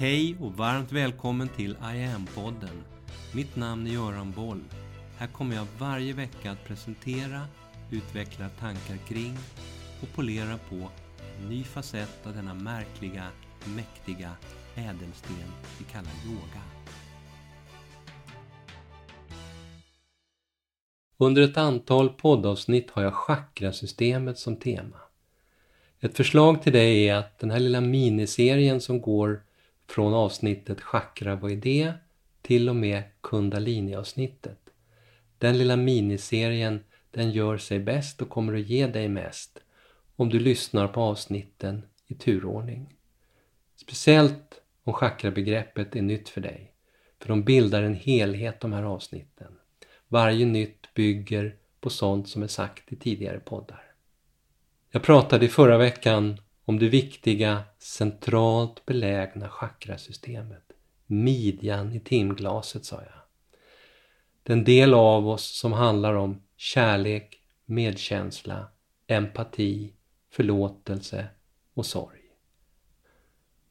Hej och varmt välkommen till I am-podden. Mitt namn är Göran Boll. Här kommer jag varje vecka att presentera, utveckla tankar kring och polera på en ny facett av denna märkliga, mäktiga ädelsten vi kallar yoga. Under ett antal poddavsnitt har jag chakrasystemet som tema. Ett förslag till dig är att den här lilla miniserien som går från avsnittet Chakra, vad är det? till och med Kundalini-avsnittet. Den lilla miniserien den gör sig bäst och kommer att ge dig mest om du lyssnar på avsnitten i turordning. Speciellt om chakrabegreppet är nytt för dig, för de bildar en helhet de här avsnitten. Varje nytt bygger på sånt som är sagt i tidigare poddar. Jag pratade i förra veckan om det viktiga centralt belägna chakrasystemet. Midjan i timglaset sa jag. Den del av oss som handlar om kärlek, medkänsla, empati, förlåtelse och sorg.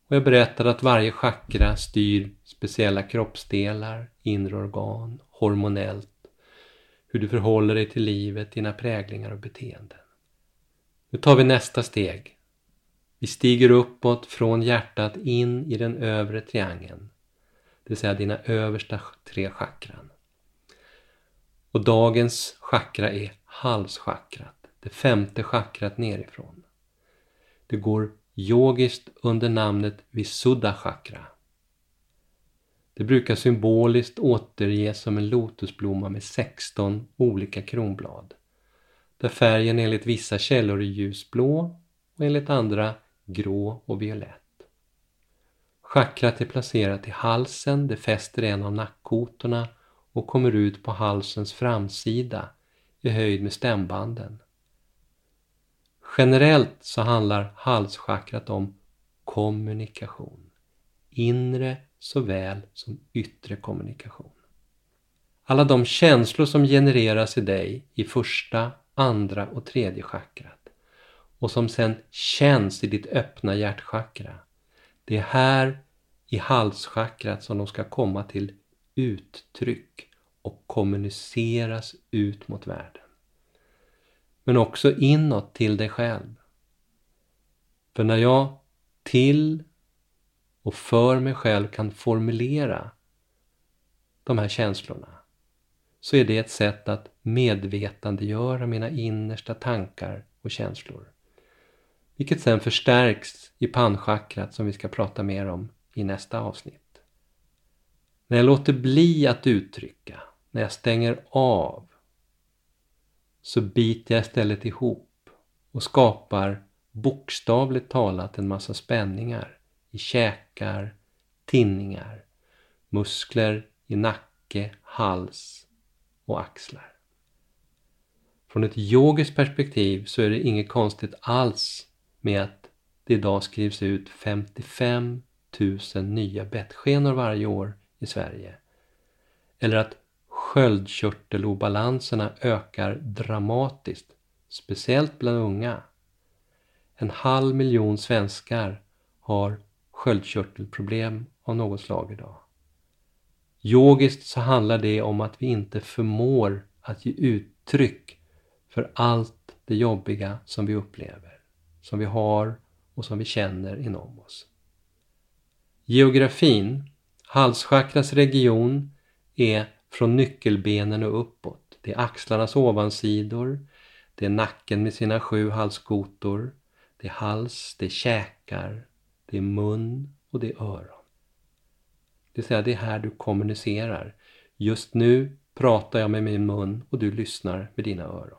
Och jag berättade att varje chakra styr speciella kroppsdelar, inre organ, hormonellt, hur du förhåller dig till livet, dina präglingar och beteenden. Nu tar vi nästa steg. Vi stiger uppåt från hjärtat in i den övre triangeln, det vill säga dina översta tre chakran. Och dagens chakra är halschakrat, det femte chakrat nerifrån. Det går yogiskt under namnet Visuddha chakra. Det brukar symboliskt återges som en lotusblomma med 16 olika kronblad där färgen enligt vissa källor är ljusblå och enligt andra grå och violett. Chakrat är placerat i halsen, det fäster en av nackkotorna och kommer ut på halsens framsida i höjd med stämbanden. Generellt så handlar halschakrat om kommunikation. Inre såväl som yttre kommunikation. Alla de känslor som genereras i dig i första, andra och tredje chakrat och som sen känns i ditt öppna hjärtchakra. Det är här i halschakrat som de ska komma till uttryck och kommuniceras ut mot världen. Men också inåt till dig själv. För när jag till och för mig själv kan formulera de här känslorna så är det ett sätt att medvetandegöra mina innersta tankar och känslor. Vilket sen förstärks i pannchakrat som vi ska prata mer om i nästa avsnitt. När jag låter bli att uttrycka, när jag stänger av, så biter jag istället ihop och skapar bokstavligt talat en massa spänningar i käkar, tinningar, muskler i nacke, hals och axlar. Från ett yogiskt perspektiv så är det inget konstigt alls med att det idag skrivs ut 55 000 nya bettskenor varje år i Sverige. Eller att sköldkörtelobalanserna ökar dramatiskt, speciellt bland unga. En halv miljon svenskar har sköldkörtelproblem av något slag idag. Yogiskt så handlar det om att vi inte förmår att ge uttryck för allt det jobbiga som vi upplever, som vi har och som vi känner inom oss. Geografin, halschakras region, är från nyckelbenen och uppåt. Det är axlarnas ovansidor, det är nacken med sina sju halskotor, det är hals, det är käkar, det är mun och det är öron. Det vill säga, det är här du kommunicerar. Just nu pratar jag med min mun och du lyssnar med dina öron.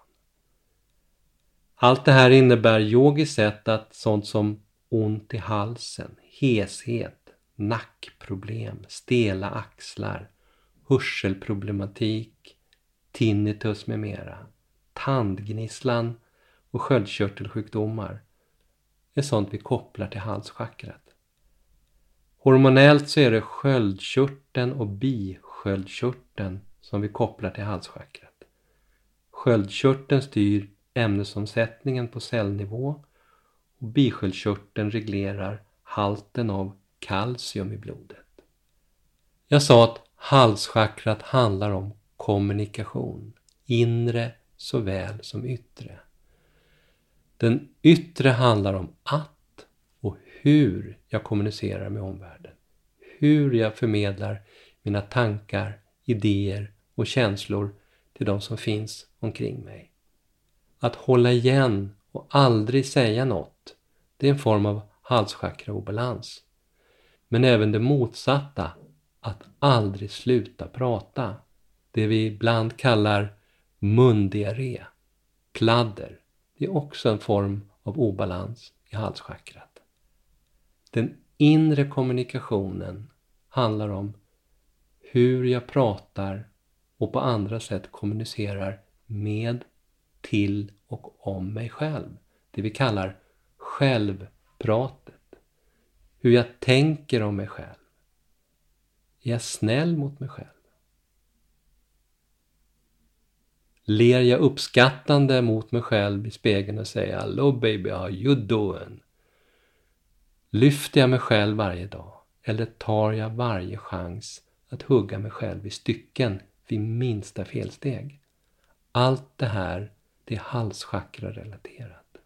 Allt det här innebär yogiskt sett att sånt som ont i halsen, heshet, nackproblem, stela axlar, hörselproblematik, tinnitus med mera, tandgnisslan och sköldkörtelsjukdomar är sånt vi kopplar till halschakrat. Hormonellt så är det sköldkörteln och bisköldkörteln som vi kopplar till halschakrat. Sköldkörteln styr ämnesomsättningen på cellnivå och bisköldkörteln reglerar halten av kalcium i blodet. Jag sa att halschakrat handlar om kommunikation, inre såväl som yttre. Den yttre handlar om att och hur jag kommunicerar med omvärlden. Hur jag förmedlar mina tankar, idéer och känslor till de som finns omkring mig. Att hålla igen och aldrig säga något, det är en form av halschakra-obalans. Men även det motsatta, att aldrig sluta prata, det vi ibland kallar mundiarré, pladder, det är också en form av obalans i halschakrat. Den inre kommunikationen handlar om hur jag pratar och på andra sätt kommunicerar med, till och om mig själv. Det vi kallar självpratet. Hur jag tänker om mig själv. Är jag snäll mot mig själv? Ler jag uppskattande mot mig själv i spegeln och säger Hello baby, how you doing? Lyfter jag mig själv varje dag? Eller tar jag varje chans att hugga mig själv i stycken vid minsta felsteg? Allt det här, det är halschakra-relaterat.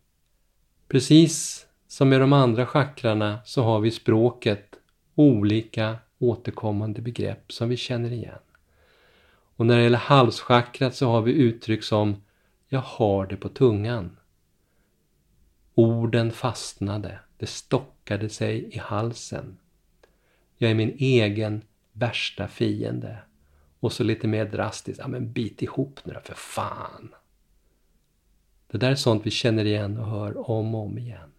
Precis som med de andra chakrarna så har vi språket olika återkommande begrepp som vi känner igen. Och när det gäller halschakrat så har vi uttryck som Jag har det på tungan. Orden fastnade, det stockade sig i halsen. Jag är min egen värsta fiende. Och så lite mer drastiskt, ja men bit ihop nu då för fan. Det där är sånt vi känner igen och hör om och om igen.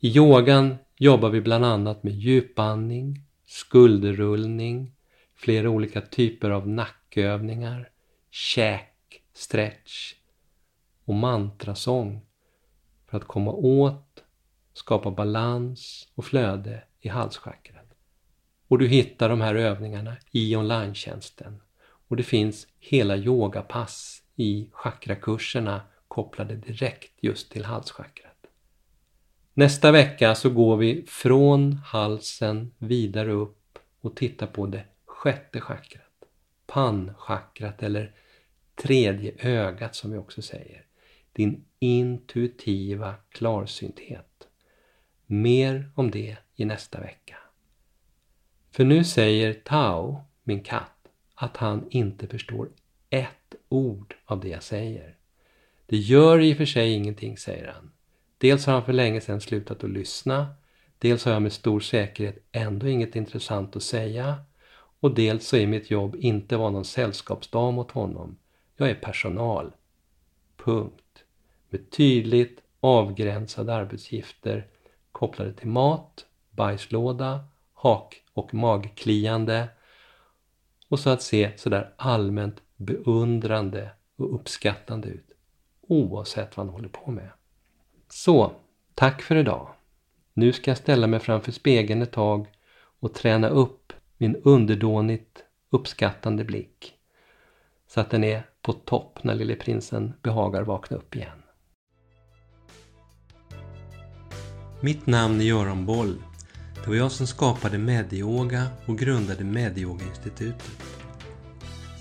I yogan jobbar vi bland annat med djupandning, skulderrullning, flera olika typer av nackövningar, käk, stretch och mantrasång för att komma åt, skapa balans och flöde i halschakrat. Och du hittar de här övningarna i online-tjänsten. Och det finns hela yogapass i chakrakurserna kopplade direkt just till halschakrat. Nästa vecka så går vi från halsen vidare upp och tittar på det sjätte chakrat. Pannchakrat eller tredje ögat som vi också säger. Din intuitiva klarsynthet. Mer om det i nästa vecka. För nu säger Tao, min katt, att han inte förstår ett ord av det jag säger. Det gör i och för sig ingenting, säger han. Dels har han för länge sedan slutat att lyssna, dels har jag med stor säkerhet ändå inget intressant att säga och dels så är mitt jobb inte vara någon sällskapsdam åt honom. Jag är personal. Punkt. Med tydligt avgränsade arbetsuppgifter kopplade till mat, bajslåda, hak och magkliande och så att se sådär allmänt beundrande och uppskattande ut oavsett vad han håller på med. Så, tack för idag. Nu ska jag ställa mig framför spegeln ett tag och träna upp min underdånigt uppskattande blick så att den är på topp när lille prinsen behagar vakna upp igen. Mitt namn är Göran Boll. Det var jag som skapade Medioga och grundade Medioga-institutet.